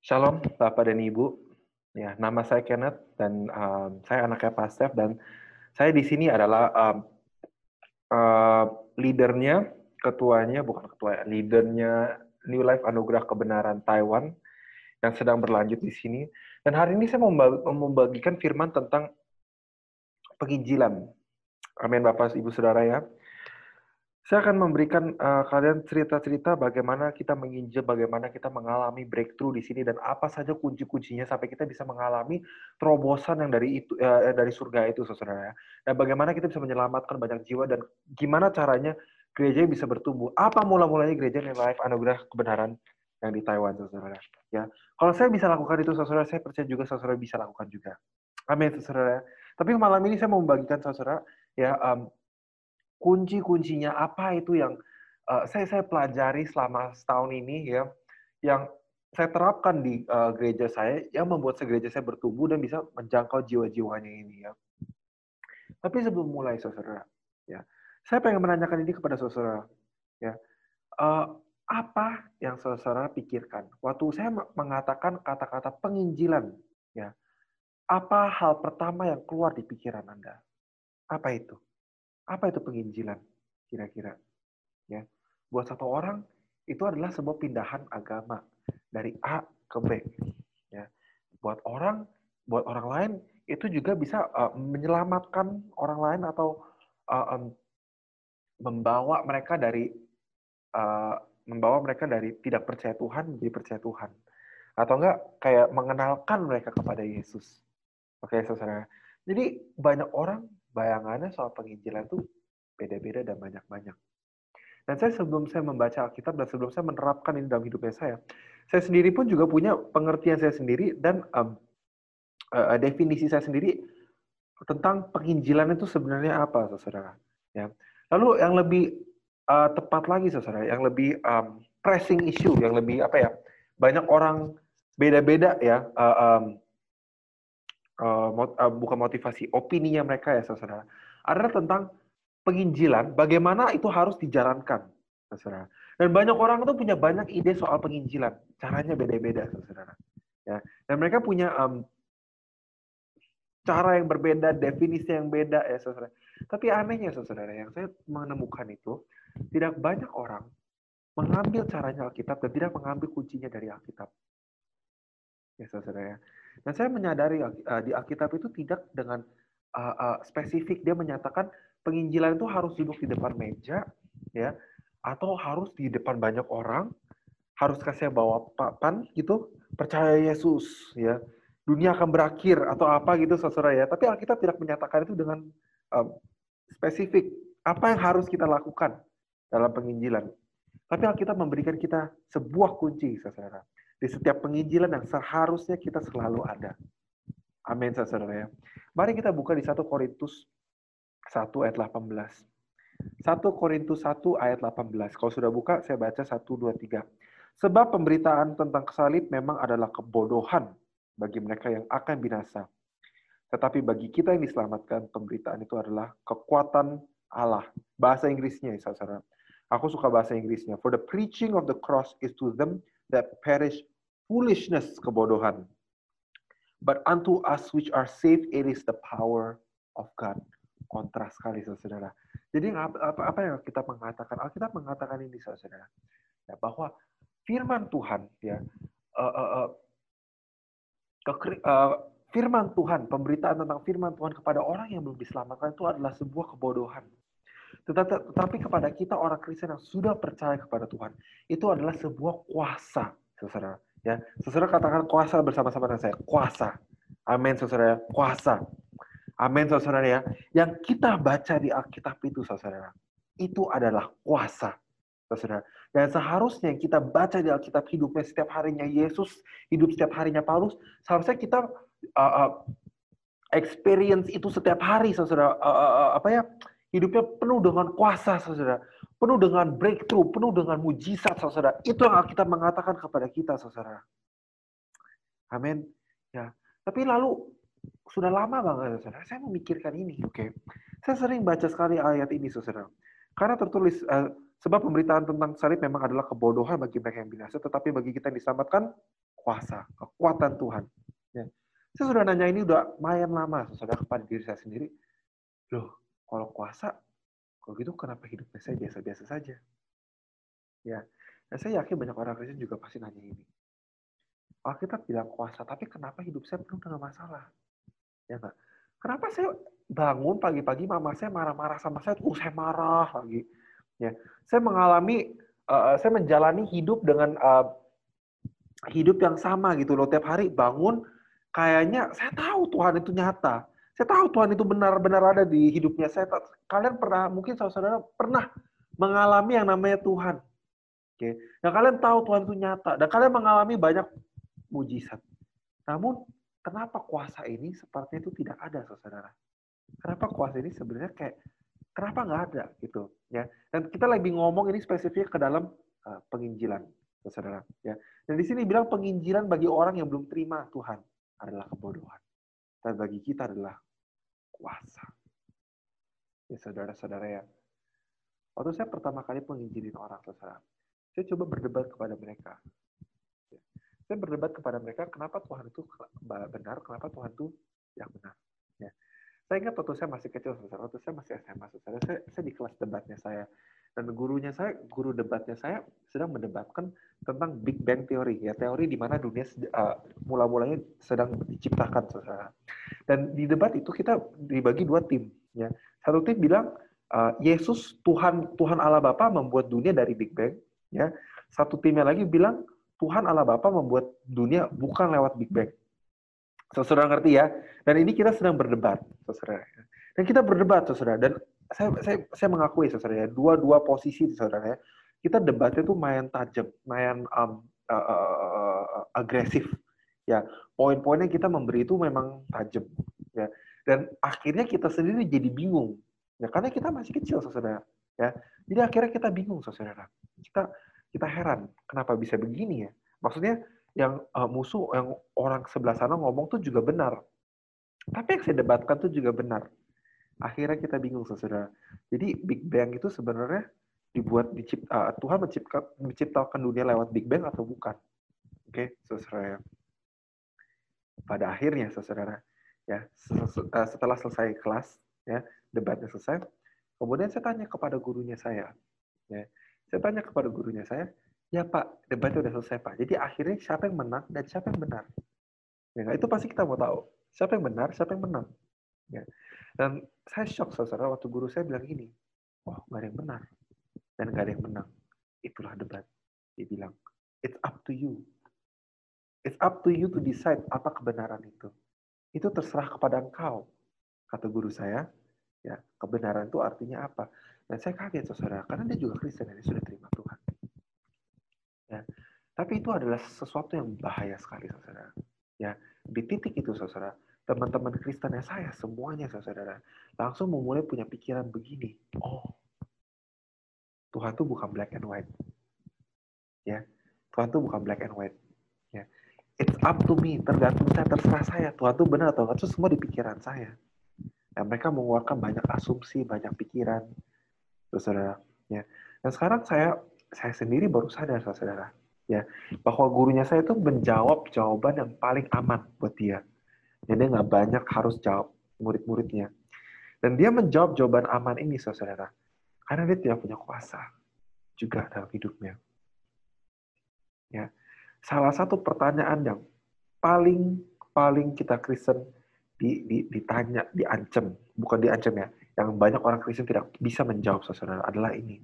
Shalom, Bapak dan Ibu. Ya, nama saya Kenneth dan um, saya anaknya Pak Steph dan saya di sini adalah um, uh, leadernya, ketuanya, bukan ketua, leadernya New Life Anugerah Kebenaran Taiwan yang sedang berlanjut di sini. Dan hari ini saya mau membagikan firman tentang penginjilan. Amin Bapak Ibu Saudara ya. Saya akan memberikan uh, kalian cerita-cerita bagaimana kita menginjil, bagaimana kita mengalami breakthrough di sini dan apa saja kunci-kuncinya sampai kita bisa mengalami terobosan yang dari itu uh, dari surga itu, saudara. Dan bagaimana kita bisa menyelamatkan banyak jiwa dan gimana caranya gereja bisa bertumbuh. Apa mula-mulanya gereja New Life Anugerah Kebenaran yang di Taiwan, saudara. Ya, kalau saya bisa lakukan itu, saudara, saya percaya juga saudara bisa lakukan juga. Amin, saudara. Tapi malam ini saya mau membagikan saudara ya um, kunci-kuncinya apa itu yang uh, saya saya pelajari selama setahun ini ya yang saya terapkan di uh, gereja saya yang membuat gereja saya bertumbuh dan bisa menjangkau jiwa-jiwanya ini ya. Tapi sebelum mulai saudara ya, saya pengen menanyakan ini kepada saudara ya. Uh, apa yang saudara pikirkan waktu saya mengatakan kata-kata penginjilan ya? Apa hal pertama yang keluar di pikiran Anda? Apa itu? Apa itu penginjilan? Kira-kira. Ya. Buat satu orang, itu adalah sebuah pindahan agama dari A ke B. Ya. Buat orang, buat orang lain, itu juga bisa uh, menyelamatkan orang lain atau uh, um, membawa mereka dari uh, membawa mereka dari tidak percaya Tuhan menjadi percaya Tuhan. Atau enggak kayak mengenalkan mereka kepada Yesus. Oke, saudara. Jadi banyak orang bayangannya soal penginjilan itu beda-beda dan banyak-banyak. Dan saya sebelum saya membaca Alkitab dan sebelum saya menerapkan ini dalam hidupnya saya, saya sendiri pun juga punya pengertian saya sendiri dan um, uh, definisi saya sendiri tentang penginjilan itu sebenarnya apa, saudara. Ya. Lalu yang lebih uh, tepat lagi, saudara, yang lebih um, pressing issue, yang lebih apa ya, banyak orang beda-beda ya uh, um, uh, mot, uh, bukan motivasi, opininya mereka ya saudara, adalah tentang penginjilan, bagaimana itu harus dijalankan, saudara. Dan banyak orang itu punya banyak ide soal penginjilan, caranya beda-beda, saudara. Ya, dan mereka punya um, cara yang berbeda, definisi yang beda, ya saudara. Tapi anehnya, saudara, yang saya menemukan itu tidak banyak orang mengambil caranya Alkitab dan tidak mengambil kuncinya dari Alkitab. Ya, saudara ya. Dan saya menyadari uh, di Alkitab itu tidak dengan uh, uh, spesifik. Dia menyatakan penginjilan itu harus duduk di depan meja, ya, atau harus di depan banyak orang, harus kasih bawa papan gitu, percaya Yesus, ya, dunia akan berakhir atau apa gitu, saudara ya. Tapi Alkitab tidak menyatakan itu dengan um, spesifik. Apa yang harus kita lakukan dalam penginjilan. Tapi Alkitab memberikan kita sebuah kunci, saudara di setiap penginjilan yang seharusnya kita selalu ada. Amin, saudara ya. Mari kita buka di 1 Korintus 1 ayat 18. 1 Korintus 1 ayat 18. Kalau sudah buka, saya baca 1, 2, 3. Sebab pemberitaan tentang kesalib memang adalah kebodohan bagi mereka yang akan binasa. Tetapi bagi kita yang diselamatkan, pemberitaan itu adalah kekuatan Allah. Bahasa Inggrisnya, saudara. Aku suka bahasa Inggrisnya. For the preaching of the cross is to them that perish foolishness, kebodohan. But unto us which are saved, it is the power of God. Kontras sekali, saudara. Jadi apa, apa, yang kita mengatakan? Alkitab mengatakan ini, saudara, ya, bahwa firman Tuhan, ya, uh, uh, uh, ke, uh, firman Tuhan, pemberitaan tentang firman Tuhan kepada orang yang belum diselamatkan itu adalah sebuah kebodohan. Tetapi kepada kita orang Kristen yang sudah percaya kepada Tuhan, itu adalah sebuah kuasa, saudara. Ya, saudara katakan kuasa bersama-sama dengan saya. Kuasa. Amin, saudara. Kuasa. Amin, saudara ya. Yang kita baca di Alkitab itu, saudara, itu adalah kuasa, saudara. Dan seharusnya kita baca di Alkitab hidupnya setiap harinya Yesus, hidup setiap harinya Paulus, seharusnya kita uh, uh, experience itu setiap hari, saudara. Uh, uh, uh, apa ya? Hidupnya penuh dengan kuasa, saudara penuh dengan breakthrough, penuh dengan mujizat, saudara. Itu yang Alkitab mengatakan kepada kita, saudara. Amin. Ya. Tapi lalu sudah lama banget, saudara. Saya memikirkan ini, oke. Okay? Saya sering baca sekali ayat ini, saudara. Karena tertulis uh, sebab pemberitaan tentang salib memang adalah kebodohan bagi mereka yang binasa, tetapi bagi kita yang diselamatkan kuasa, kekuatan Tuhan. Ya. Saya sudah nanya ini udah lumayan lama, saudara kepada diri saya sendiri. Loh, kalau kuasa, kalau gitu kenapa hidupnya saya biasa-biasa saja? Ya, dan saya yakin banyak orang Kristen juga pasti nanya ini. Alkitab bilang kuasa, tapi kenapa hidup saya penuh dengan masalah? Ya enggak? Kenapa saya bangun pagi-pagi mama saya marah-marah sama saya, uh saya marah lagi. Ya, saya mengalami, uh, saya menjalani hidup dengan uh, hidup yang sama gitu loh. Tiap hari bangun, kayaknya saya tahu Tuhan itu nyata. Saya tahu Tuhan itu benar-benar ada di hidupnya saya. Kalian pernah, mungkin saudara-saudara pernah mengalami yang namanya Tuhan. Oke. Dan kalian tahu Tuhan itu nyata. Dan kalian mengalami banyak mujizat. Namun, kenapa kuasa ini sepertinya itu tidak ada, saudara? Kenapa kuasa ini sebenarnya kayak, kenapa nggak ada gitu ya? Dan kita lagi ngomong ini spesifik ke dalam uh, penginjilan, saudara. Ya. Dan di sini bilang penginjilan bagi orang yang belum terima Tuhan adalah kebodohan. Dan bagi kita adalah kuasa. Ya saudara-saudara ya. Waktu saya pertama kali penginjilin orang, saudara, saya coba berdebat kepada mereka. Saya berdebat kepada mereka, kenapa Tuhan itu benar, kenapa Tuhan itu yang benar. Ya. Saya ingat waktu saya masih kecil, saudara, waktu saya masih SMA, saudara, saya, saya di kelas debatnya saya, dan gurunya saya, guru debatnya saya sedang mendebatkan tentang Big Bang Theory, ya teori di mana dunia uh, mula-mulanya sedang diciptakan, saudara. Dan di debat itu kita dibagi dua tim, ya. Satu tim bilang uh, Yesus Tuhan Tuhan Allah Bapa membuat dunia dari Big Bang, Ya, satu timnya lagi bilang Tuhan Allah Bapa membuat dunia bukan lewat Big Bang. Saudara ngerti ya? Dan ini kita sedang berdebat, saudara. Dan kita berdebat, saudara. Dan saya saya, saya mengakui, saudara ya, dua-dua posisi, saudara ya. Kita debatnya tuh main tajam, main um, uh, uh, agresif. Ya, poin-poinnya kita memberi itu memang tajam. Ya, dan akhirnya kita sendiri jadi bingung. Ya, karena kita masih kecil, saudara. Ya, jadi akhirnya kita bingung, saudara. Kita kita heran kenapa bisa begini ya. Maksudnya yang uh, musuh, yang orang sebelah sana ngomong tuh juga benar. Tapi yang saya debatkan tuh juga benar. Akhirnya kita bingung, saudara. Jadi Big Bang itu sebenarnya dibuat dicipt, uh, Tuhan menciptakan, menciptakan dunia lewat Big Bang atau bukan? Oke, okay, saudara. Pada akhirnya, saudara, ya eh, setelah selesai kelas, ya debatnya selesai, Kemudian saya tanya kepada gurunya saya. Ya. Saya tanya kepada gurunya saya, ya Pak, debatnya sudah selesai Pak. Jadi akhirnya siapa yang menang dan siapa yang benar? Ya, itu pasti kita mau tahu. Siapa yang benar, siapa yang menang. Ya. Dan saya shock, saudara, waktu guru saya bilang gini, oh, nggak ada yang benar. Dan nggak ada yang menang. Itulah debat. Dia bilang, it's up to you. It's up to you to decide apa kebenaran itu. Itu terserah kepada engkau. Kata guru saya, Ya, kebenaran itu artinya apa? Dan saya kaget, saudara, karena dia juga Kristen dan dia sudah terima Tuhan. Ya, tapi itu adalah sesuatu yang bahaya sekali, saudara. Ya, di titik itu, saudara, teman-teman Kristen yang saya, semuanya, saudara, langsung memulai punya pikiran begini. Oh, Tuhan itu bukan black and white. Ya, Tuhan itu bukan black and white. Ya, it's up to me, tergantung saya, terserah saya. Tuhan itu benar atau enggak, itu semua di pikiran saya. Ya, mereka mengeluarkan banyak asumsi, banyak pikiran, saudara. Ya. Dan sekarang saya saya sendiri baru sadar, saudara, ya bahwa gurunya saya itu menjawab jawaban yang paling aman buat dia. Jadi nggak banyak harus jawab murid-muridnya. Dan dia menjawab jawaban aman ini, saudara, karena dia tidak punya kuasa juga dalam hidupnya. Ya, salah satu pertanyaan yang paling paling kita Kristen di, di, ditanya, diancam, bukan diancam ya, yang banyak orang Kristen tidak bisa menjawab, saudara, adalah ini.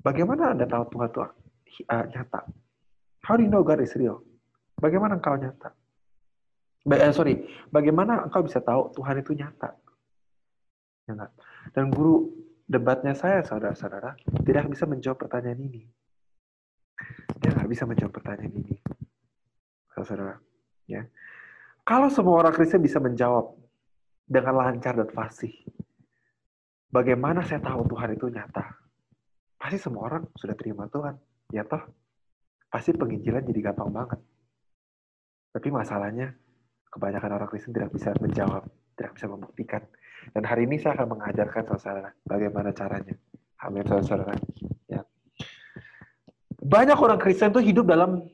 Bagaimana Anda tahu Tuhan itu uh, nyata? How do you know God is real? Bagaimana engkau nyata? Eh, sorry, bagaimana engkau bisa tahu Tuhan itu nyata? Ya Dan guru debatnya saya, saudara-saudara, tidak bisa menjawab pertanyaan ini. Dia nggak bisa menjawab pertanyaan ini, saudara. Ya, kalau semua orang Kristen bisa menjawab dengan lancar dan fasih, bagaimana saya tahu Tuhan itu nyata? Pasti semua orang sudah terima Tuhan. Ya toh? Pasti penginjilan jadi gampang banget. Tapi masalahnya, kebanyakan orang Kristen tidak bisa menjawab, tidak bisa membuktikan. Dan hari ini saya akan mengajarkan saudara bagaimana caranya. Amin, saudara. Ya. Banyak orang Kristen tuh hidup dalam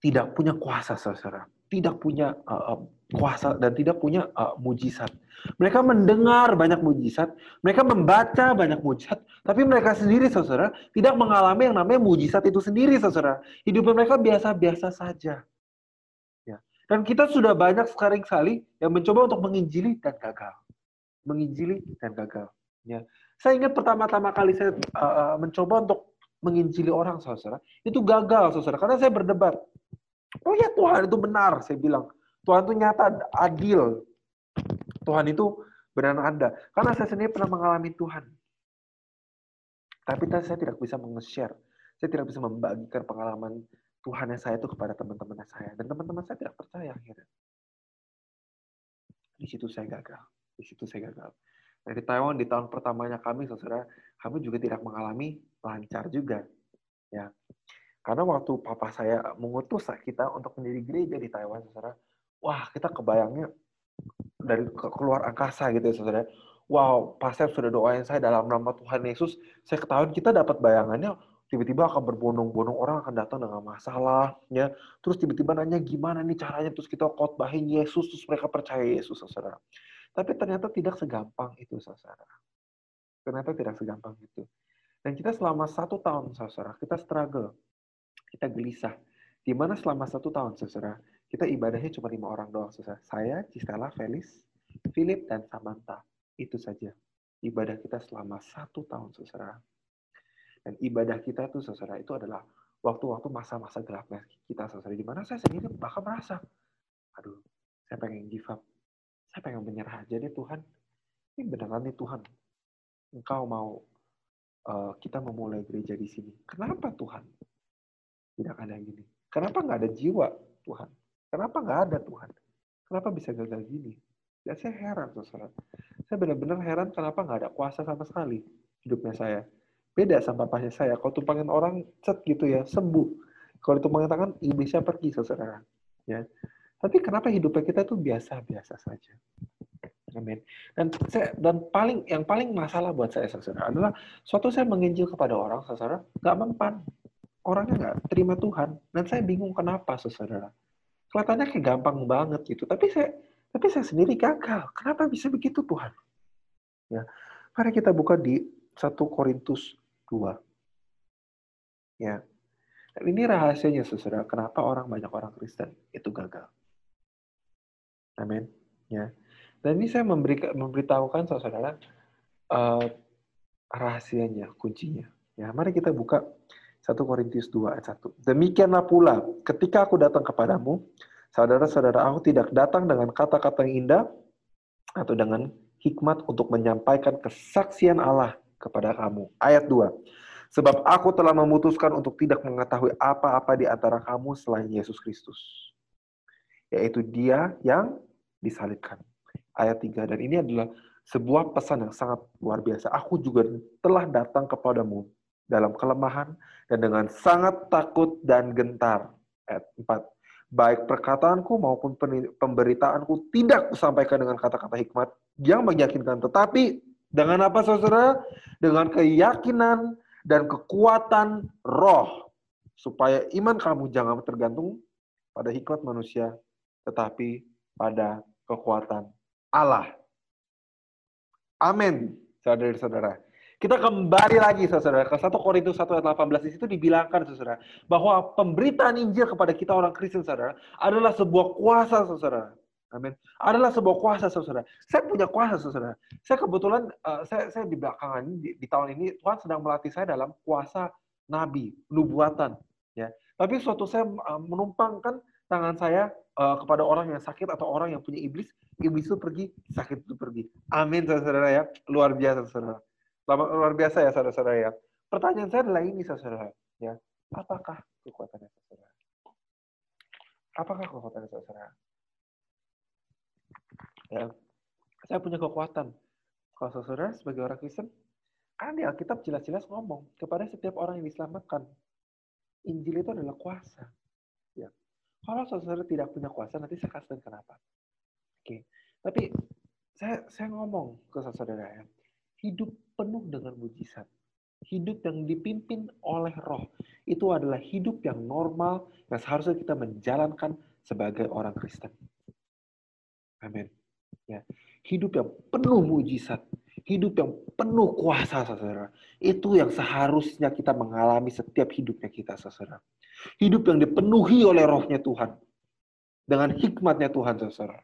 tidak punya kuasa, saudara. Tidak punya uh, kuasa dan tidak punya uh, mujizat. Mereka mendengar banyak mujizat, mereka membaca banyak mujizat, tapi mereka sendiri, saudara, tidak mengalami yang namanya mujizat itu sendiri, saudara. Hidup mereka biasa-biasa saja. Dan kita sudah banyak sekarang kali yang mencoba untuk menginjili dan gagal. Menginjili dan gagal. Ya. Saya ingat pertama-tama kali saya uh, mencoba untuk menginjili orang, saudara, itu gagal, saudara, karena saya berdebat. Oh ya Tuhan itu benar, saya bilang. Tuhan itu nyata, adil. Tuhan itu benar ada. Karena saya sendiri pernah mengalami Tuhan. Tapi saya tidak bisa meng-share. Saya tidak bisa membagikan pengalaman Tuhan yang saya itu kepada teman-teman saya. Dan teman-teman saya tidak percaya akhirnya. Di situ saya gagal. Di situ saya gagal. Nah, di Taiwan di tahun pertamanya kami, saudara, kami juga tidak mengalami lancar juga. Ya, karena waktu papa saya mengutus kita untuk menjadi gereja di Taiwan, saudara, wah kita kebayangnya dari keluar angkasa gitu ya, saudara. Wow, pastor sudah doain saya dalam nama Tuhan Yesus. Saya ketahuan kita dapat bayangannya tiba-tiba akan berbondong-bondong orang akan datang dengan masalah, ya. Terus tiba-tiba nanya gimana nih caranya, terus kita khotbahin Yesus, terus mereka percaya Yesus, saudara. Tapi ternyata tidak segampang itu, saudara. Ternyata tidak segampang itu. Dan kita selama satu tahun, saudara, kita struggle. Kita gelisah. Di mana selama satu tahun, saudara, kita ibadahnya cuma lima orang doang, saudara. Saya, Cisela, Felis, Philip, dan Samantha. Itu saja. Ibadah kita selama satu tahun, saudara. Dan ibadah kita itu, saudara, itu adalah waktu-waktu masa-masa gelapnya kita, saudara. Di mana saya sendiri bahkan merasa, aduh, saya pengen give up saya pengen menyerah aja deh Tuhan. Ini beneran nih Tuhan. Engkau mau uh, kita memulai gereja di sini. Kenapa Tuhan? Tidak ada gini. Kenapa nggak ada jiwa Tuhan? Kenapa nggak ada Tuhan? Kenapa bisa gagal gini? Ya saya heran, saudara. Saya benar-benar heran kenapa nggak ada kuasa sama sekali hidupnya saya. Beda sama papanya saya. Kalau tumpangin orang, cet gitu ya, sembuh. Kalau ditumpangin tangan, iblisnya pergi, saudara. Ya. Tapi kenapa hidupnya kita tuh biasa-biasa saja? Amin. Dan saya, dan paling yang paling masalah buat saya saudara adalah suatu saya menginjil kepada orang saudara nggak mempan orangnya nggak terima Tuhan dan saya bingung kenapa saudara kelihatannya kayak gampang banget gitu tapi saya tapi saya sendiri gagal kenapa bisa begitu Tuhan ya mari kita buka di 1 Korintus 2 ya dan ini rahasianya saudara kenapa orang banyak orang Kristen itu gagal Amin. Ya. Dan ini saya memberi, memberitahukan saudara uh, rahasianya, kuncinya. Ya, mari kita buka 1 Korintus 2 ayat 1. Demikianlah pula, ketika aku datang kepadamu, saudara-saudara aku tidak datang dengan kata-kata yang indah atau dengan hikmat untuk menyampaikan kesaksian Allah kepada kamu. Ayat 2. Sebab aku telah memutuskan untuk tidak mengetahui apa-apa di antara kamu selain Yesus Kristus yaitu dia yang disalibkan. Ayat 3, dan ini adalah sebuah pesan yang sangat luar biasa. Aku juga telah datang kepadamu dalam kelemahan dan dengan sangat takut dan gentar. Ayat 4, baik perkataanku maupun pemberitaanku tidak kusampaikan dengan kata-kata hikmat yang meyakinkan, tetapi dengan apa saudara? Dengan keyakinan dan kekuatan roh, supaya iman kamu jangan tergantung pada hikmat manusia, tetapi pada kekuatan Allah. Amin, saudara-saudara. Kita kembali lagi, saudara, ke 1 Korintus 1 ayat 18. Di situ dibilangkan, saudara, bahwa pemberitaan Injil kepada kita orang Kristen, saudara, adalah sebuah kuasa, saudara. Amin. Adalah sebuah kuasa, saudara. Saya punya kuasa, saudara. Saya kebetulan, uh, saya, saya di belakangan di, di tahun ini, Tuhan sedang melatih saya dalam kuasa nabi, nubuatan. Ya. Tapi suatu saya uh, menumpangkan tangan saya uh, kepada orang yang sakit atau orang yang punya iblis, iblis itu pergi, sakit itu pergi. Amin, saudara-saudara ya. Luar biasa, saudara. Luar biasa ya, saudara-saudara ya. Pertanyaan saya adalah ini, saudara. Ya, apakah kekuatannya, saudara? Apakah kekuatannya, saudara? Ya, saya punya kekuatan. Kalau saudara sebagai orang Kristen, kan di Alkitab jelas-jelas ngomong kepada setiap orang yang diselamatkan. Injil itu adalah kuasa. Ya. Kalau saudara tidak punya kuasa, nanti saya kasih kenapa. Oke, tapi saya saya ngomong ke saudara ya, hidup penuh dengan mujizat, hidup yang dipimpin oleh Roh, itu adalah hidup yang normal yang seharusnya kita menjalankan sebagai orang Kristen. Amin. Ya. Hidup yang penuh mujizat, hidup yang penuh kuasa, saudara. Itu yang seharusnya kita mengalami setiap hidupnya kita, saudara. Hidup yang dipenuhi oleh rohnya Tuhan. Dengan hikmatnya Tuhan, saudara.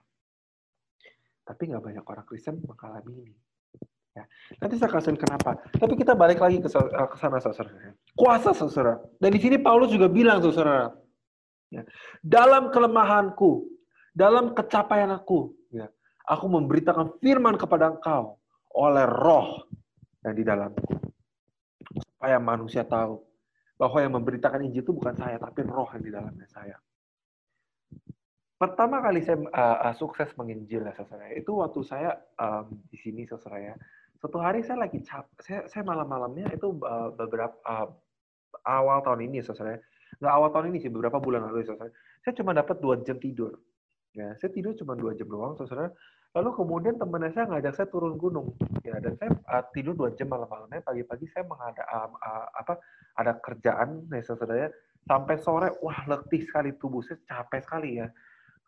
Tapi nggak banyak orang Kristen mengalami ini. Ya. Nanti saya kasih kenapa. Tapi kita balik lagi ke, sana, saudara. Kuasa, saudara. Dan di sini Paulus juga bilang, saudara. Ya. Dalam kelemahanku, dalam kecapaian aku, aku memberitakan firman kepada engkau oleh roh yang di dalamku. Supaya manusia tahu bahwa yang memberitakan Injil itu bukan saya, tapi roh yang di dalamnya saya. Pertama kali saya uh, uh, sukses menginjil ya saudara, itu waktu saya um, di sini saudara ya. Hari saya lagi cap, saya, saya malam-malamnya itu uh, beberapa uh, awal tahun ini saudara. Nggak awal tahun ini sih, beberapa bulan lalu saudara. Saya cuma dapat dua jam tidur. Ya, saya tidur cuma dua jam doang saudara. Lalu kemudian teman saya ngajak saya turun gunung, ya dan saya uh, tidur dua jam malam-malamnya. Pagi-pagi saya mengada uh, uh, apa ada kerjaan, ya saudara sampai sore, wah letih sekali tubuh saya capek sekali ya.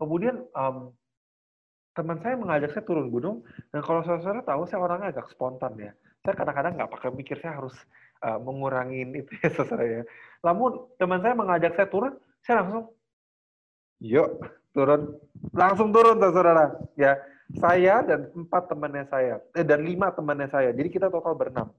Kemudian um, teman saya mengajak saya turun gunung, dan kalau saudara tahu saya orangnya agak spontan ya. Saya kadang-kadang nggak pakai mikir saya harus uh, mengurangin itu ya saudara ya. Namun teman saya mengajak saya turun, saya langsung, yuk turun, langsung turun saudara ya saya dan empat temannya saya, eh, dan lima temannya saya. Jadi kita total berenam.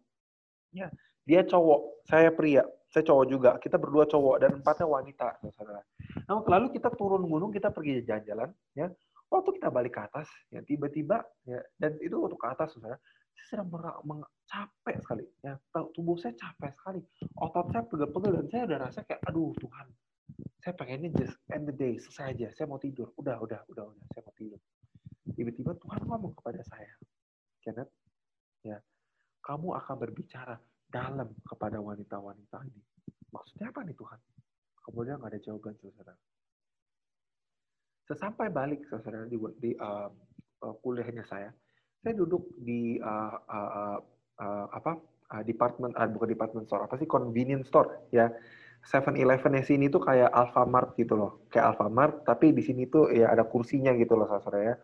Ya, dia cowok, saya pria, saya cowok juga. Kita berdua cowok dan empatnya wanita, saudara. Nah, lalu kita turun gunung, kita pergi jalan-jalan. Ya, waktu kita balik ke atas, ya tiba-tiba, ya, dan itu waktu ke atas, saudara, saya sedang capek sekali. Ya, tubuh saya capek sekali. Otot saya pegel-pegel dan saya udah rasa kayak, aduh Tuhan, saya pengennya just end the day, selesai aja. Saya mau tidur. Udah, udah, udah, udah. Saya tidur tiba-tiba Tuhan ngomong kepada saya, Kenneth, ya, akan berbicara dalam kepada wanita-wanita ini. Maksudnya apa nih Tuhan? Kemudian nggak ada jawaban, saudara. Sesampai balik, saudara, di, uh, uh, kuliahnya saya, saya duduk di uh, uh, uh, apa uh, department, uh, bukan department store, apa sih convenience store, ya. 7-Eleven di sini tuh kayak Alfamart gitu loh, kayak Alfamart, tapi di sini tuh ya ada kursinya gitu loh, saudara ya.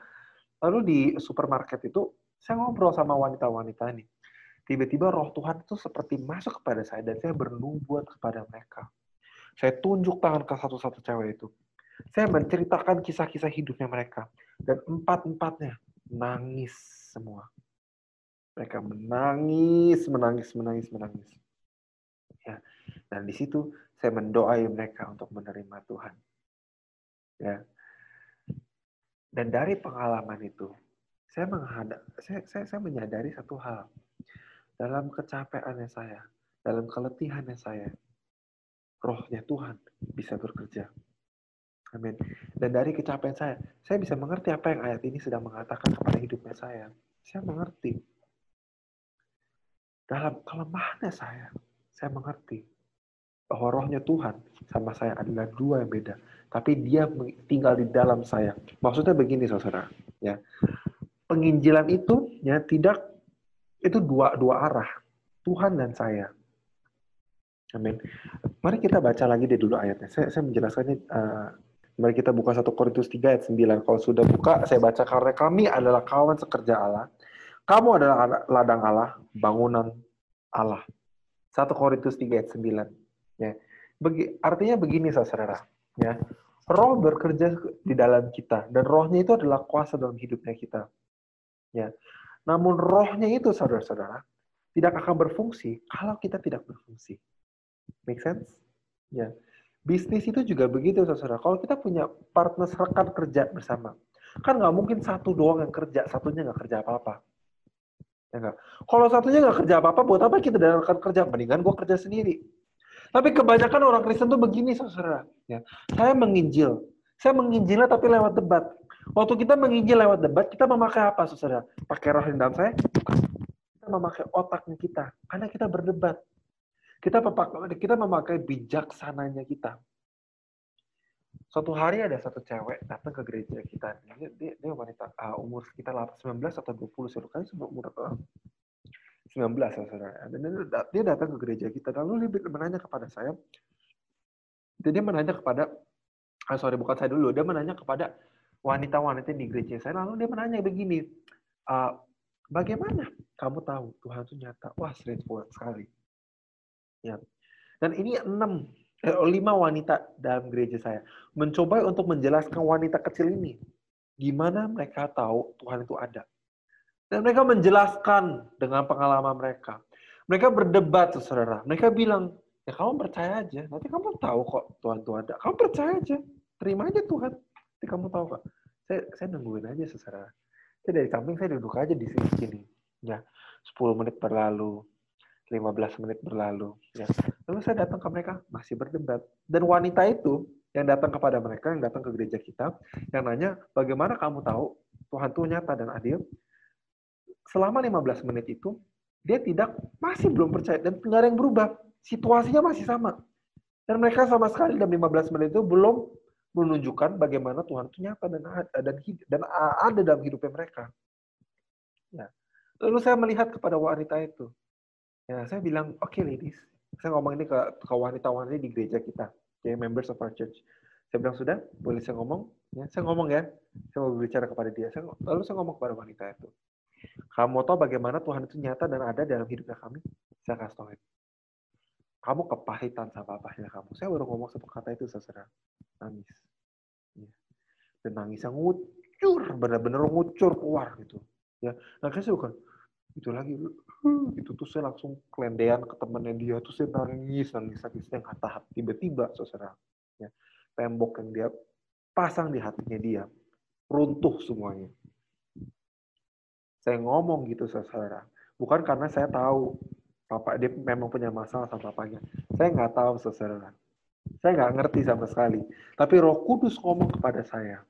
Lalu di supermarket itu, saya ngobrol sama wanita-wanita ini. Tiba-tiba roh Tuhan itu seperti masuk kepada saya dan saya bernubuat kepada mereka. Saya tunjuk tangan ke satu-satu cewek itu. Saya menceritakan kisah-kisah hidupnya mereka. Dan empat-empatnya nangis semua. Mereka menangis, menangis, menangis, menangis. Ya. Dan di situ saya mendoai mereka untuk menerima Tuhan. Ya. Dan dari pengalaman itu, saya menghadap, saya, saya, saya menyadari satu hal. Dalam kecapeannya saya, dalam keletihannya saya, rohnya Tuhan bisa bekerja. Amin. Dan dari kecapean saya, saya bisa mengerti apa yang ayat ini sedang mengatakan kepada hidupnya saya. Saya mengerti. Dalam kelemahannya saya, saya mengerti bahwa rohnya Tuhan sama saya adalah dua yang beda tapi dia tinggal di dalam saya. Maksudnya begini, saudara, ya. Penginjilan itu ya tidak itu dua dua arah, Tuhan dan saya. Amin. Mari kita baca lagi deh dulu ayatnya. Saya, saya menjelaskannya. Uh, mari kita buka 1 Korintus 3 ayat 9. Kalau sudah buka, saya baca karena kami adalah kawan sekerja Allah. Kamu adalah ladang Allah, bangunan Allah. 1 Korintus 3 ayat 9. Ya. Begi, artinya begini, saudara ya roh bekerja di dalam kita dan rohnya itu adalah kuasa dalam hidupnya kita ya namun rohnya itu saudara-saudara tidak akan berfungsi kalau kita tidak berfungsi. Make sense? Ya. Bisnis itu juga begitu saudara kalau kita punya partner rekan kerja bersama kan nggak mungkin satu doang yang kerja satunya nggak kerja apa-apa. Ya enggak kalau satunya nggak kerja apa-apa buat apa kita dan rekan kerja? Mendingan gue kerja sendiri. Tapi kebanyakan orang Kristen tuh begini, saudara. Ya, saya menginjil. Saya menginjilnya tapi lewat debat. Waktu kita menginjil lewat debat, kita memakai apa, saudara? Pakai roh dalam saya? Kita memakai otaknya kita. Karena kita berdebat. Kita memakai, kita memakai bijaksananya kita. Suatu hari ada satu cewek datang ke gereja kita. Dia, dia, dia wanita uh, umur sekitar 19 atau 20 suruh kali umur uh, 19 ya saudara. Dan dia datang ke gereja kita. Lalu dia menanya kepada saya, dia menanya kepada, ah, sorry bukan saya dulu, dia menanya kepada wanita-wanita di gereja saya. Lalu dia menanya begini, uh, bagaimana kamu tahu Tuhan itu nyata? Wah, straightforward sekali. Ya. Dan ini enam, eh, lima wanita dalam gereja saya mencoba untuk menjelaskan wanita kecil ini gimana mereka tahu Tuhan itu ada. Dan mereka menjelaskan dengan pengalaman mereka. Mereka berdebat, saudara. Mereka bilang, ya kamu percaya aja. Nanti kamu tahu kok Tuhan itu ada. Kamu percaya aja. Terima aja Tuhan. Nanti kamu tahu kok. Saya, saya nungguin aja, saudara. Saya dari samping saya duduk aja di sini. Ya, 10 menit berlalu. 15 menit berlalu. Ya. Lalu saya datang ke mereka, masih berdebat. Dan wanita itu yang datang kepada mereka, yang datang ke gereja kita, yang nanya, bagaimana kamu tahu Tuhan itu nyata dan adil? Selama 15 menit itu, dia tidak, masih belum percaya, dan nggak ada yang berubah. Situasinya masih sama. Dan mereka sama sekali dalam 15 menit itu belum menunjukkan bagaimana Tuhan itu nyata dan dan, dan ada dalam hidupnya mereka. Ya. Lalu saya melihat kepada wanita itu. Ya, saya bilang, oke okay, ladies, saya ngomong ini ke, wanita-wanita di gereja kita, okay, members of our church. Saya bilang, sudah, boleh saya ngomong? Ya, saya ngomong ya, saya mau berbicara kepada dia. Saya, lalu saya ngomong kepada wanita itu. Kamu tahu bagaimana Tuhan itu nyata dan ada dalam hidupnya kami? Saya kasih tahu Kamu kepahitan sama papahnya kamu. Saya baru ngomong satu kata itu, saudara. Nangis. Ya. Dan nangis yang ngucur, benar-benar ngucur keluar gitu. Ya, nah saya bukan itu lagi itu tuh saya langsung kelendean ke temannya dia tuh saya nangis nangis nangis yang tahap tiba-tiba saudara ya tembok yang dia pasang di hatinya dia runtuh semuanya saya ngomong gitu saudara bukan karena saya tahu papa dia memang punya masalah sama papanya saya nggak tahu saudara saya nggak ngerti sama sekali tapi Roh Kudus ngomong kepada saya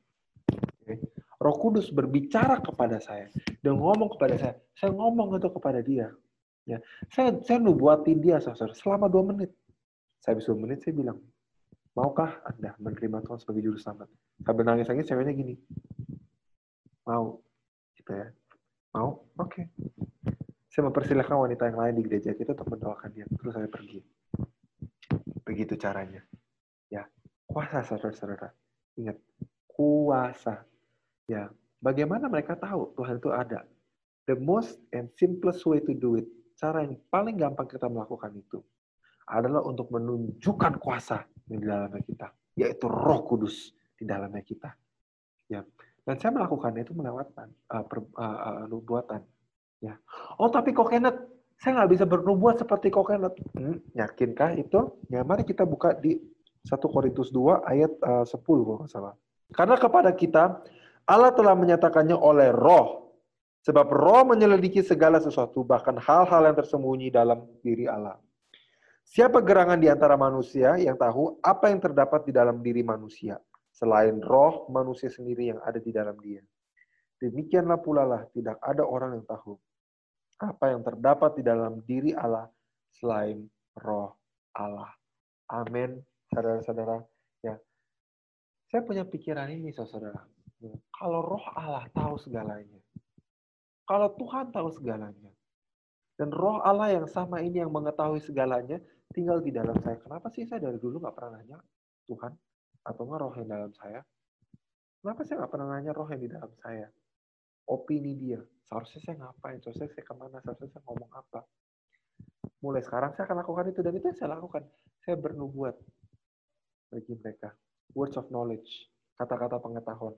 Roh Kudus berbicara kepada saya dan ngomong kepada saya. Saya ngomong itu kepada dia. Ya, saya saya nubuatin dia, saudara, selama dua menit. Saya habis dua menit, saya bilang, maukah anda menerima Tuhan sebagai juru selamat? Sambil nangis-nangis, ceweknya gini, mau, gitu ya, mau, oke. Okay. Saya mempersilahkan wanita yang lain di gereja kita untuk mendoakan dia. Terus saya pergi. Begitu caranya. Ya, kuasa saudara-saudara. Ingat, kuasa Ya, bagaimana mereka tahu Tuhan itu ada? The most and simplest way to do it, cara yang paling gampang kita melakukan itu adalah untuk menunjukkan kuasa di dalamnya kita, yaitu Roh Kudus di dalamnya kita. Ya, dan saya melakukannya itu melewatkan uh, per, uh, uh, nubuatan. Ya, oh tapi kok Kenneth, saya nggak bisa bernubuat seperti kok Kenneth. Hmm, yakinkah itu? Ya, mari kita buka di 1 Korintus 2 ayat uh, 10 kalau nggak salah. Karena kepada kita Allah telah menyatakannya oleh roh. Sebab roh menyelidiki segala sesuatu, bahkan hal-hal yang tersembunyi dalam diri Allah. Siapa gerangan di antara manusia yang tahu apa yang terdapat di dalam diri manusia, selain roh manusia sendiri yang ada di dalam dia. Demikianlah pula lah, tidak ada orang yang tahu apa yang terdapat di dalam diri Allah selain roh Allah. Amin, saudara-saudara. Ya, saya punya pikiran ini, saudara kalau roh Allah tahu segalanya. Kalau Tuhan tahu segalanya. Dan roh Allah yang sama ini yang mengetahui segalanya tinggal di dalam saya. Kenapa sih saya dari dulu nggak pernah nanya Tuhan? Atau nggak roh yang dalam saya? Kenapa saya nggak pernah nanya roh yang di dalam saya? Opini dia. Seharusnya saya ngapain? Seharusnya saya ke mana? Seharusnya saya ngomong apa? Mulai sekarang saya akan lakukan itu. Dan itu yang saya lakukan. Saya bernubuat bagi mereka. Words of knowledge. Kata-kata pengetahuan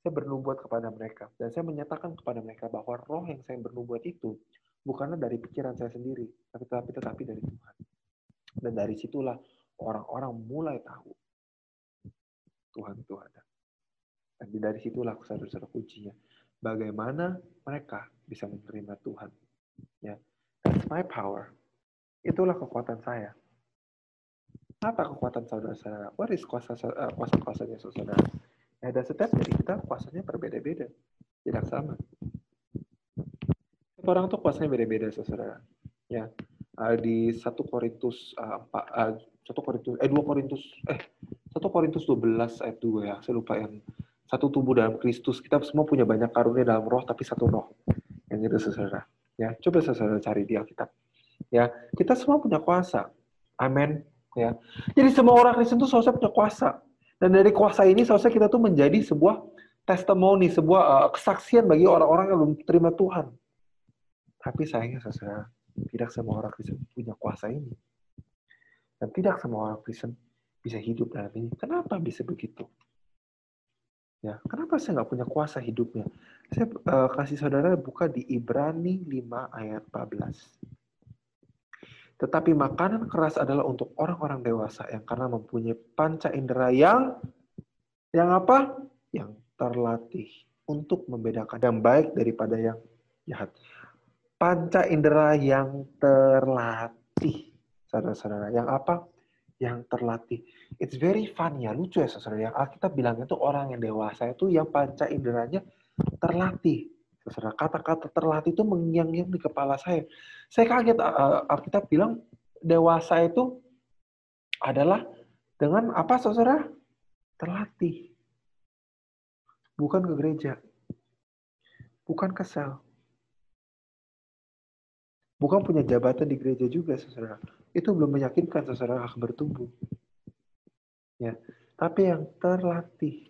saya bernubuat kepada mereka dan saya menyatakan kepada mereka bahwa roh yang saya bernubuat itu bukanlah dari pikiran saya sendiri, tapi tetapi tetapi dari Tuhan. Dan dari situlah orang-orang mulai tahu Tuhan itu ada. Dan dari situlah saudara-saudara kuncinya. Bagaimana mereka bisa menerima Tuhan. Ya, That's my power. Itulah kekuatan saya. Apa kekuatan saudara-saudara? What is kuasa eh, kuasa kuasanya saudara? Nah, dan setiap dari kita kuasanya berbeda-beda, tidak sama. Setiap orang tuh kuasanya beda-beda, saudara. Ya, uh, di satu Korintus uh, uh, satu Korintus eh dua Korintus eh satu Korintus 12 ayat 2 ya, saya lupa yang satu tubuh dalam Kristus. Kita semua punya banyak karunia dalam roh, tapi satu roh. Yang itu, saudara. Ya, coba saudara cari di Alkitab. Ya, kita semua punya kuasa. Amin. Ya. Jadi semua orang Kristen itu seharusnya punya kuasa. Dan dari kuasa ini seharusnya kita tuh menjadi sebuah testimoni, sebuah uh, kesaksian bagi orang-orang yang belum terima Tuhan. Tapi sayangnya saudara, tidak semua orang Kristen punya kuasa ini. Dan tidak semua orang Kristen bisa hidup dalam ini. Kenapa bisa begitu? Ya, kenapa saya nggak punya kuasa hidupnya? Saya uh, kasih saudara buka di Ibrani 5 ayat 14. Tetapi makanan keras adalah untuk orang-orang dewasa yang karena mempunyai panca indera yang yang apa? Yang terlatih untuk membedakan yang baik daripada yang jahat. Panca indera yang terlatih, saudara-saudara. Yang apa? Yang terlatih. It's very fun ya, lucu ya saudara. Yang Alkitab bilang itu orang yang dewasa itu yang panca inderanya terlatih. Saudara, kata-kata terlatih itu mengyang-nyang di kepala saya. Saya kaget, uh, Alkitab bilang dewasa itu adalah dengan apa, saudara? Terlatih. Bukan ke gereja. Bukan ke sel. Bukan punya jabatan di gereja juga, saudara. Itu belum meyakinkan saudara akan bertumbuh. Ya, tapi yang terlatih.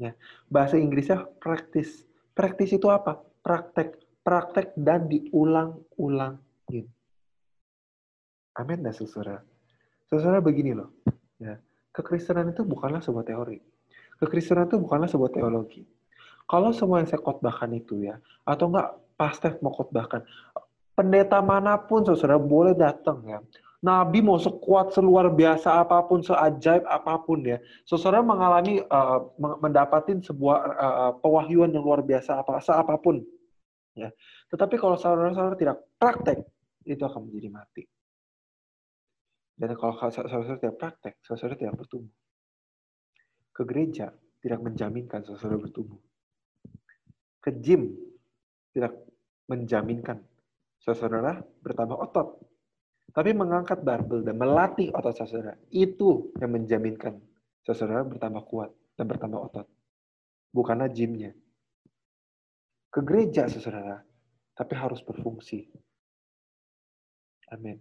Ya, bahasa Inggrisnya praktis. Praktis itu apa? praktek, praktek dan diulang-ulangin. Amin dah saudara. Saudara begini loh, ya. Kekristenan itu bukanlah sebuah teori. Kekristenan itu bukanlah sebuah teologi. Kalau semua yang saya khotbahkan itu ya, atau enggak pastor mau khotbahkan, pendeta mana pun saudara boleh datang ya. Nabi mau sekuat seluar biasa apa pun, seajaib apa pun ya. Saudara mengalami uh, mendapatin sebuah uh, pewahyuan yang luar biasa apa apa pun ya. Tetapi kalau saudara-saudara tidak praktek, itu akan menjadi mati. Dan kalau saudara-saudara tidak praktek, saudara-saudara tidak bertumbuh. Ke gereja tidak menjaminkan saudara bertumbuh. Ke gym tidak menjaminkan saudara bertambah otot tapi mengangkat barbel dan melatih otot saudara, itu yang menjaminkan saudara bertambah kuat dan bertambah otot. Bukanlah gymnya. Ke gereja saudara, tapi harus berfungsi. Amin.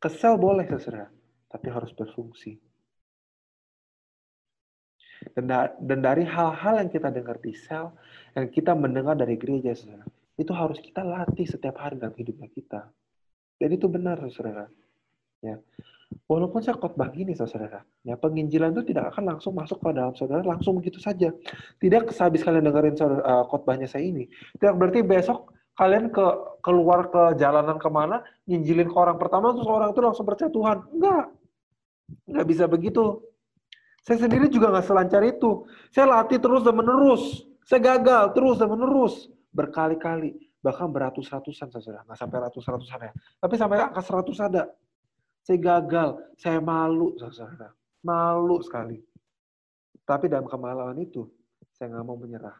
Kesel boleh saudara, tapi harus berfungsi. Dan, da dan dari hal-hal yang kita dengar di sel, yang kita mendengar dari gereja, saudara, itu harus kita latih setiap hari dalam hidupnya kita. Dan itu benar, saudara. Ya. Walaupun saya khotbah gini, saudara, ya penginjilan itu tidak akan langsung masuk ke dalam saudara, langsung begitu saja. Tidak sehabis kalian dengerin saudara, uh, khotbahnya saya ini. Tidak berarti besok kalian ke keluar ke jalanan ke mana, nginjilin ke orang pertama, terus orang itu langsung percaya Tuhan. Enggak. Enggak bisa begitu. Saya sendiri juga nggak selancar itu. Saya latih terus dan menerus. Saya gagal terus dan menerus. Berkali-kali bahkan beratus-ratusan saudara, nggak sampai ratus-ratusan ya, tapi sampai angka seratus ada. Saya gagal, saya malu saudara, malu sekali. Tapi dalam kemaluan itu, saya nggak mau menyerah.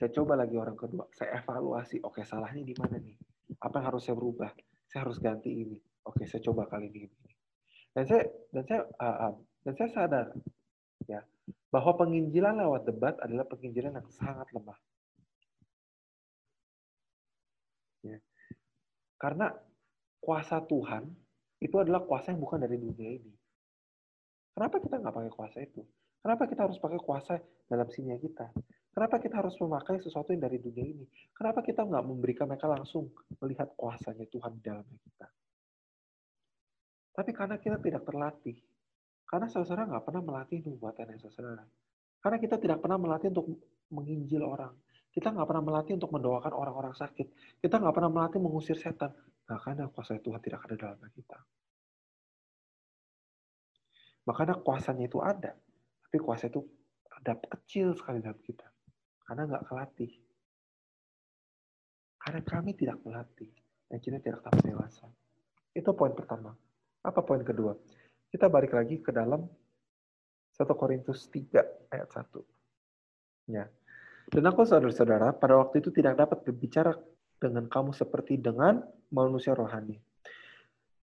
Saya coba lagi orang kedua, saya evaluasi, oke salahnya di mana nih? Apa yang harus saya berubah? Saya harus ganti ini. Oke, saya coba kali ini. Dan saya dan saya uh, dan saya sadar ya bahwa penginjilan lewat debat adalah penginjilan yang sangat lemah. Ya. Karena kuasa Tuhan itu adalah kuasa yang bukan dari dunia ini. Kenapa kita nggak pakai kuasa itu? Kenapa kita harus pakai kuasa dalam sinya kita? Kenapa kita harus memakai sesuatu yang dari dunia ini? Kenapa kita nggak memberikan mereka langsung melihat kuasanya Tuhan di dalamnya kita? Tapi karena kita tidak terlatih. Karena saudara nggak pernah melatih nubuatan yang saudara. Karena kita tidak pernah melatih untuk menginjil orang. Kita nggak pernah melatih untuk mendoakan orang-orang sakit. Kita nggak pernah melatih mengusir setan. Karena kuasa Tuhan tidak ada dalam kita. Makanya kuasanya itu ada. Tapi kuasa itu ada kecil sekali dalam kita. Karena nggak kelatih. Karena kami tidak melatih. Dan kita tidak tahu dewasa. Itu poin pertama. Apa poin kedua? Kita balik lagi ke dalam 1 Korintus 3 ayat 1. Ya. Dan aku saudara-saudara pada waktu itu tidak dapat berbicara dengan kamu seperti dengan manusia rohani.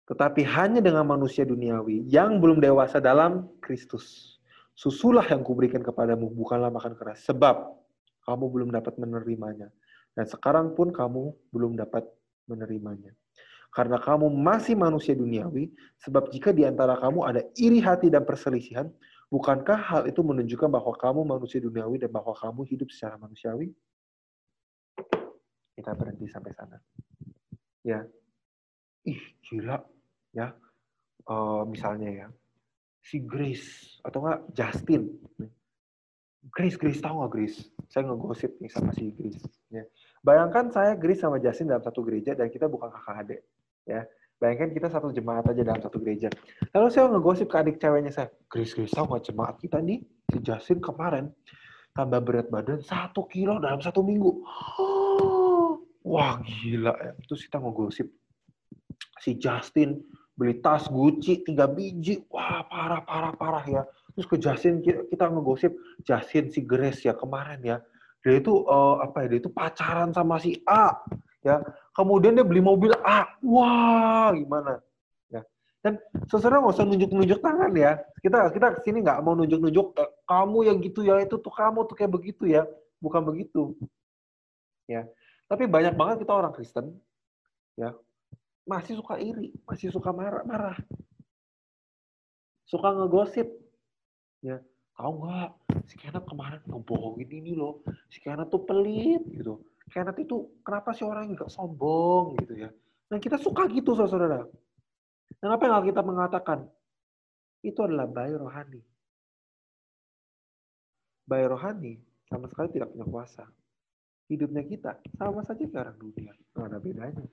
Tetapi hanya dengan manusia duniawi yang belum dewasa dalam Kristus. Susulah yang kuberikan kepadamu, bukanlah makan keras. Sebab kamu belum dapat menerimanya. Dan sekarang pun kamu belum dapat menerimanya. Karena kamu masih manusia duniawi, sebab jika di antara kamu ada iri hati dan perselisihan, bukankah hal itu menunjukkan bahwa kamu manusia duniawi dan bahwa kamu hidup secara manusiawi? Kita berhenti sampai sana. Ya, ih gila, ya. Uh, misalnya ya, si Grace atau enggak Justin. Grace, Grace tahu nggak Grace? Saya ngegosip nih sama si Grace. Ya. Bayangkan saya Grace sama Justin dalam satu gereja dan kita bukan kakak adik ya bayangkan kita satu jemaat aja dalam satu gereja. Lalu saya ngegosip ke adik ceweknya saya Grace Grace tahu nggak jemaat kita nih? Si Justin kemarin tambah berat badan satu kilo dalam satu minggu. Wah gila ya. Terus kita ngegosip. Si Justin beli tas Gucci tiga biji. Wah parah parah parah ya. Terus ke Justin kita ngegosip Justin si Grace ya kemarin ya. Dia itu uh, apa ya dia itu pacaran sama si A ya. Kemudian dia beli mobil A wah gimana? Ya. Dan sebenarnya nggak usah nunjuk-nunjuk tangan ya. Kita kita ke sini nggak mau nunjuk-nunjuk eh, kamu yang gitu ya itu tuh kamu tuh kayak begitu ya. Bukan begitu. Ya. Tapi banyak banget kita orang Kristen ya masih suka iri masih suka marah marah. Suka ngegosip. Ya tahu nggak si Kenneth kemarin ngebohongin ini loh si Kenneth tuh pelit gitu Kenneth itu kenapa sih orang nggak sombong gitu ya? Dan kita suka gitu saudara dan apa yang kita mengatakan? Itu adalah bayi rohani. Bayi rohani sama sekali tidak punya kuasa. Hidupnya kita sama saja kayak orang dunia. Nggak ada bedanya.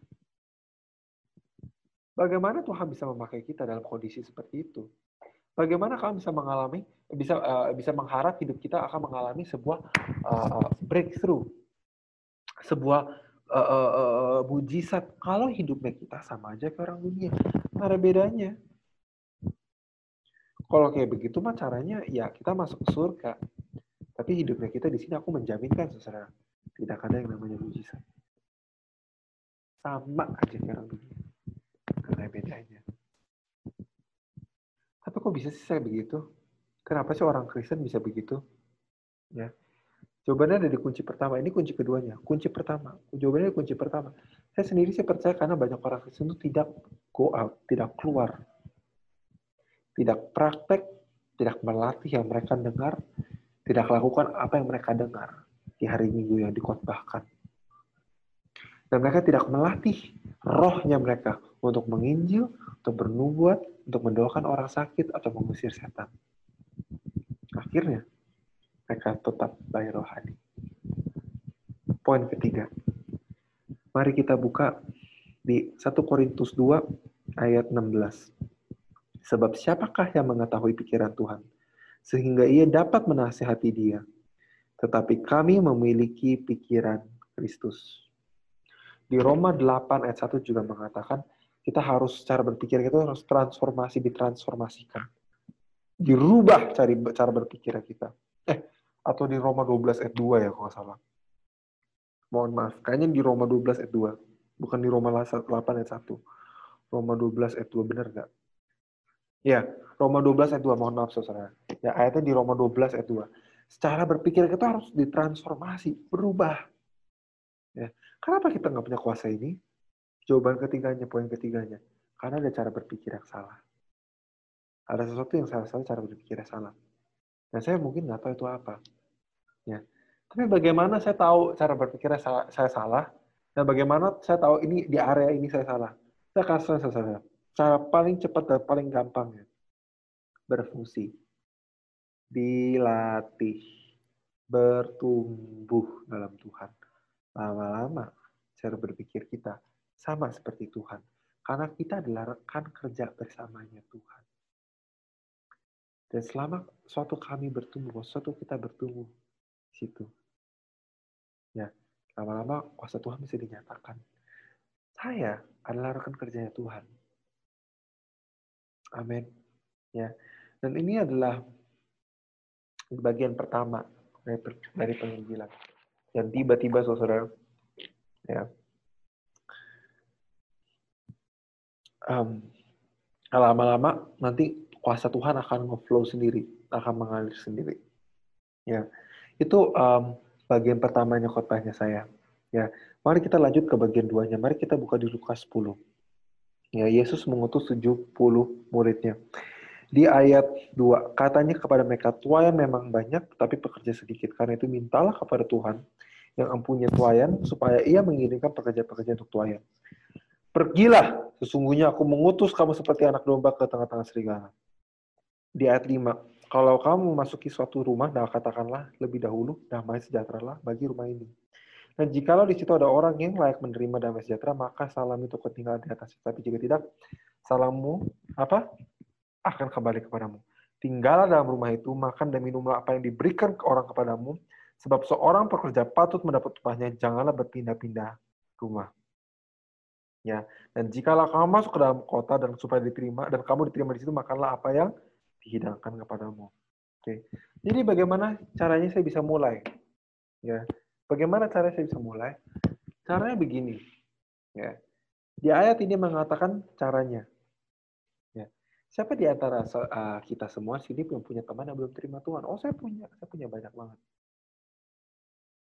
Bagaimana Tuhan bisa memakai kita dalam kondisi seperti itu? bagaimana kalian bisa mengalami bisa uh, bisa mengharap hidup kita akan mengalami sebuah uh, breakthrough sebuah uh, uh, mujizat kalau hidupnya kita sama aja ke orang dunia. Nggak bedanya. Kalau kayak begitu mah caranya ya kita masuk ke surga. Tapi hidupnya kita di sini aku menjaminkan saudara. Tidak ada yang namanya mujizat. Sama aja ke orang dunia. Ada bedanya. Tapi kok bisa sih saya begitu? Kenapa sih orang Kristen bisa begitu? Ya. Jawabannya ada di kunci pertama. Ini kunci keduanya. Kunci pertama. Jawabannya di kunci pertama. Saya sendiri saya percaya karena banyak orang Kristen itu tidak go out, tidak keluar. Tidak praktek, tidak melatih yang mereka dengar, tidak lakukan apa yang mereka dengar di hari Minggu yang dikotbahkan. Dan mereka tidak melatih rohnya mereka untuk menginjil, untuk bernubuat, untuk mendoakan orang sakit atau mengusir setan. Akhirnya, mereka tetap bayi rohani. Poin ketiga. Mari kita buka di 1 Korintus 2 ayat 16. Sebab siapakah yang mengetahui pikiran Tuhan, sehingga ia dapat menasihati dia. Tetapi kami memiliki pikiran Kristus. Di Roma 8 ayat 1 juga mengatakan, kita harus cara berpikir kita harus transformasi ditransformasikan dirubah cari cara berpikir kita eh atau di Roma 12 ayat 2 ya kalau salah. Mohon maaf kayaknya di Roma 12 ayat 2 bukan di Roma 8 ayat 1 Roma 12 ayat 2 benar nggak? Ya Roma 12 ayat 2 mohon maaf saudara. Ya ayatnya di Roma 12 ayat 2 secara berpikir kita harus ditransformasi berubah. Ya kenapa kita nggak punya kuasa ini? Jawaban ketiganya, poin ketiganya, karena ada cara berpikir yang salah. Ada sesuatu yang salah-salah cara berpikir yang salah. Dan saya mungkin nggak tahu itu apa. Ya. Tapi bagaimana saya tahu cara berpikirnya saya, saya salah, dan bagaimana saya tahu ini di area ini saya salah. Saya kasih saya salah. Cara paling cepat dan paling gampang ya. Berfungsi. Dilatih. Bertumbuh dalam Tuhan. Lama-lama cara berpikir kita sama seperti Tuhan. Karena kita adalah rekan kerja bersamanya Tuhan. Dan selama suatu kami bertumbuh, suatu kita bertumbuh di situ. Ya, lama-lama kuasa Tuhan bisa dinyatakan. Saya adalah rekan kerjanya Tuhan. Amin. Ya. Dan ini adalah bagian pertama dari, dari penginjilan. Dan tiba-tiba saudara, ya, um, lama-lama nanti kuasa Tuhan akan ngeflow sendiri, akan mengalir sendiri. Ya, itu um, bagian pertamanya khotbahnya saya. Ya, mari kita lanjut ke bagian duanya. Mari kita buka di Lukas 10. Ya, Yesus mengutus 70 muridnya. Di ayat 2, katanya kepada mereka, tuayan memang banyak, tapi pekerja sedikit. Karena itu mintalah kepada Tuhan yang empunya tuayan, supaya ia mengirimkan pekerja-pekerja untuk tuayan. Pergilah, sesungguhnya aku mengutus kamu seperti anak domba ke tengah-tengah serigala. Di ayat 5, kalau kamu memasuki suatu rumah, nah katakanlah lebih dahulu, damai sejahtera lah bagi rumah ini. Dan jikalau di situ ada orang yang layak menerima damai sejahtera, maka salam itu ketinggalan di atas. Tapi jika tidak, salammu apa akan kembali kepadamu. Tinggallah dalam rumah itu, makan dan minumlah apa yang diberikan ke orang kepadamu, sebab seorang pekerja patut mendapat upahnya, janganlah berpindah-pindah rumah. Ya, dan jikalau kamu masuk ke dalam kota dan supaya diterima dan kamu diterima di situ, makanlah apa yang dihidangkan kepadamu. Oke. Jadi bagaimana caranya saya bisa mulai? Ya, Bagaimana cara saya bisa mulai? Caranya begini. Ya. Di ayat ini mengatakan caranya. Ya. Siapa di antara uh, kita semua sini yang punya teman yang belum terima Tuhan? Oh, saya punya. Saya punya banyak banget.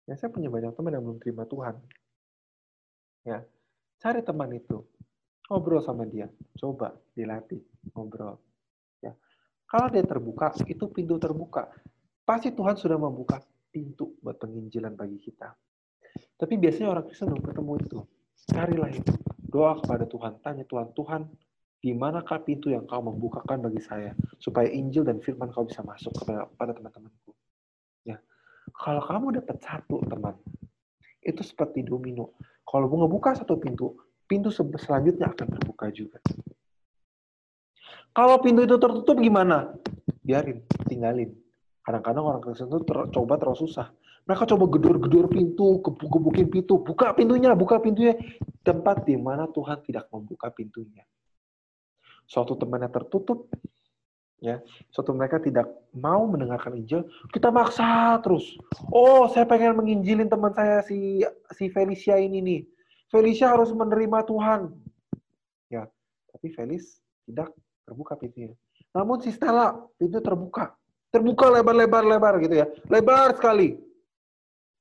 Ya, saya punya banyak teman yang belum terima Tuhan. Ya. Cari teman itu. Ngobrol sama dia. Coba dilatih. Ngobrol. Kalau dia terbuka, itu pintu terbuka. Pasti Tuhan sudah membuka pintu buat penginjilan bagi kita. Tapi biasanya orang Kristen belum ketemu itu. Carilah itu. Doa kepada Tuhan. Tanya Tuhan, Tuhan, di manakah pintu yang kau membukakan bagi saya supaya Injil dan firman kau bisa masuk kepada teman-temanku. Ya. Kalau kamu dapat satu teman, itu seperti domino. Kalau mau ngebuka satu pintu, pintu selanjutnya akan terbuka juga. Kalau pintu itu tertutup gimana? Biarin, tinggalin. Kadang-kadang orang Kristen itu ter, coba terlalu susah. Mereka coba gedor-gedor pintu, gebukin pintu, buka pintunya, buka pintunya. Tempat di mana Tuhan tidak membuka pintunya. Suatu teman yang tertutup, ya, suatu mereka tidak mau mendengarkan Injil, kita maksa terus. Oh, saya pengen menginjilin teman saya si si Felicia ini nih. Felicia harus menerima Tuhan. Ya, tapi Felis tidak terbuka pintunya. Namun si Stella pintu terbuka terbuka lebar-lebar-lebar gitu ya. Lebar sekali.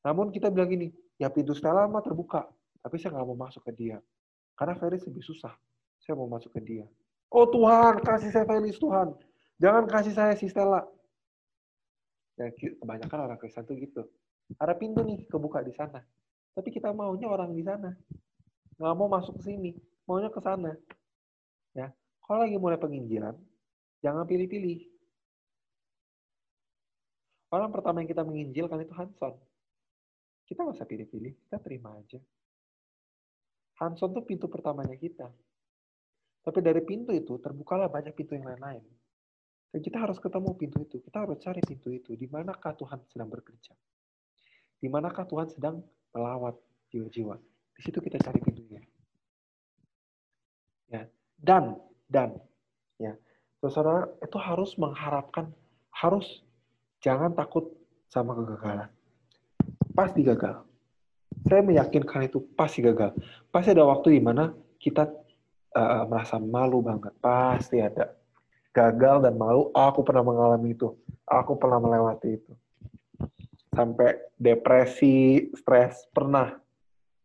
Namun kita bilang gini, ya pintu Stella mah terbuka. Tapi saya nggak mau masuk ke dia. Karena Felis lebih susah. Saya mau masuk ke dia. Oh Tuhan, kasih saya Felis Tuhan. Jangan kasih saya si Stella. Ya, kebanyakan orang Kristen tuh gitu. Ada pintu nih kebuka di sana. Tapi kita maunya orang di sana. Nggak mau masuk ke sini. Maunya ke sana. Ya, kalau lagi mulai penginjilan, jangan pilih-pilih Orang pertama yang kita menginjilkan itu Hanson. Kita nggak usah pilih-pilih, kita terima aja. Hanson tuh pintu pertamanya kita. Tapi dari pintu itu terbukalah banyak pintu yang lain-lain. Dan kita harus ketemu pintu itu. Kita harus cari pintu itu. Di manakah Tuhan sedang bekerja? Di manakah Tuhan sedang melawat jiwa-jiwa? Di situ kita cari pintunya. Ya. Dan, dan, ya, saudara itu harus mengharapkan, harus Jangan takut sama kegagalan. Pasti gagal. Saya meyakinkan itu pasti gagal. Pasti ada waktu di mana kita uh, merasa malu banget. Pasti ada. Gagal dan malu, aku pernah mengalami itu. Aku pernah melewati itu. Sampai depresi, stres, pernah.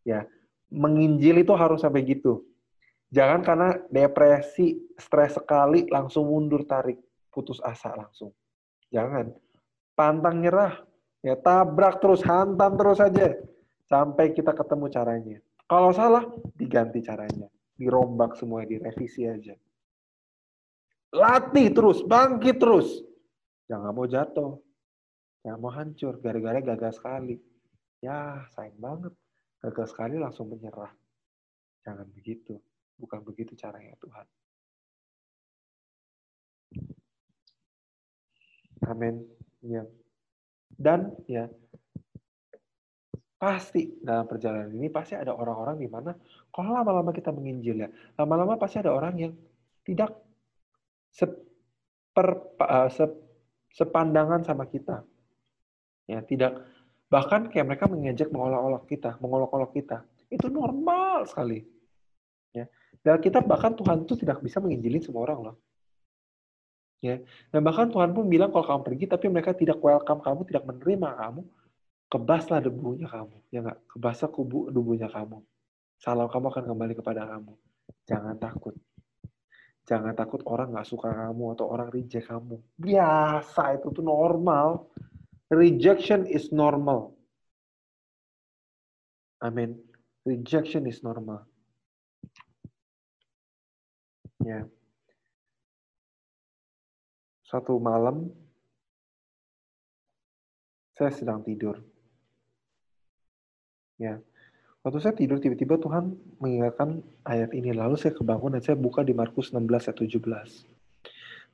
Ya, menginjil itu harus sampai gitu. Jangan karena depresi, stres sekali, langsung mundur tarik, putus asa langsung. Jangan pantang nyerah, ya tabrak terus, hantam terus saja sampai kita ketemu caranya. Kalau salah, diganti caranya, dirombak semua, direvisi aja. Latih terus, bangkit terus. Jangan mau jatuh, jangan mau hancur, gara-gara gagal sekali. Ya, sayang banget. Gagal sekali langsung menyerah. Jangan begitu. Bukan begitu caranya Tuhan. Amin. Ya. Dan ya pasti dalam perjalanan ini pasti ada orang-orang di mana kalau lama-lama kita menginjil ya, lama-lama pasti ada orang yang tidak seper, uh, se, sepandangan sama kita. Ya, tidak bahkan kayak mereka mengejek mengolok-olok kita, mengolok-olok kita. Itu normal sekali. Ya. Dan kita bahkan Tuhan itu tidak bisa menginjilin semua orang loh. Ya. Dan bahkan Tuhan pun bilang kalau kamu pergi tapi mereka tidak welcome kamu, tidak menerima kamu, kebaslah debunya kamu. Ya enggak? Kebaslah kubu debunya kamu. Salam kamu akan kembali kepada kamu. Jangan takut. Jangan takut orang nggak suka kamu atau orang reject kamu. Biasa itu tuh normal. Rejection is normal. Amin. Rejection is normal. Ya. Satu malam saya sedang tidur. Ya. Waktu saya tidur, tiba-tiba Tuhan mengingatkan ayat ini. Lalu saya kebangun dan saya buka di Markus 16 ayat 17.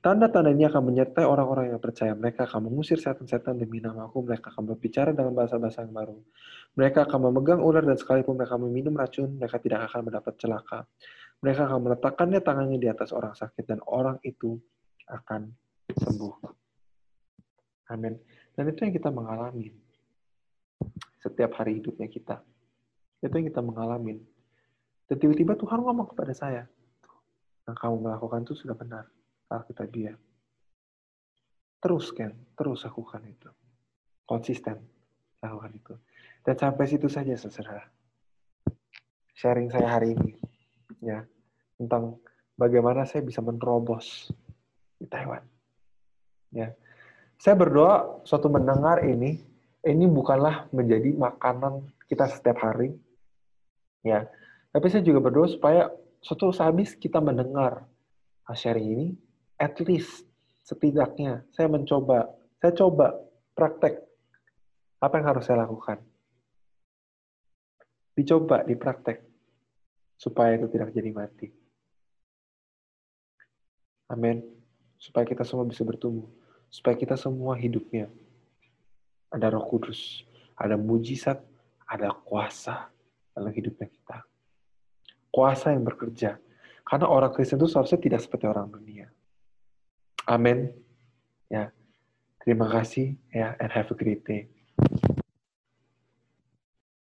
Tanda-tanda ini akan menyertai orang-orang yang percaya. Mereka akan mengusir setan-setan demi namaku. Mereka akan berbicara dengan bahasa-bahasa yang baru. Mereka akan memegang ular dan sekalipun mereka meminum racun, mereka tidak akan mendapat celaka. Mereka akan meletakkannya tangannya di atas orang sakit dan orang itu akan sembuh. Amin. Dan itu yang kita mengalami setiap hari hidupnya kita. Itu yang kita mengalami. Dan tiba-tiba Tuhan ngomong kepada saya, yang kamu melakukan itu sudah benar. Alkitab dia. Terus kan, terus lakukan itu. Konsisten lakukan itu. Dan sampai situ saja saudara. Sharing saya hari ini ya tentang bagaimana saya bisa menerobos di Taiwan. Ya. Saya berdoa suatu mendengar ini ini bukanlah menjadi makanan kita setiap hari, ya. Tapi saya juga berdoa supaya suatu habis kita mendengar sharing ini, at least setidaknya saya mencoba, saya coba praktek apa yang harus saya lakukan. Dicoba, dipraktek, supaya itu tidak jadi mati. Amin. Supaya kita semua bisa bertumbuh. Supaya kita semua hidupnya ada roh kudus, ada mujizat, ada kuasa dalam hidupnya kita. Kuasa yang bekerja. Karena orang Kristen itu seharusnya tidak seperti orang dunia. Amin. Ya. Terima kasih ya and have a great day.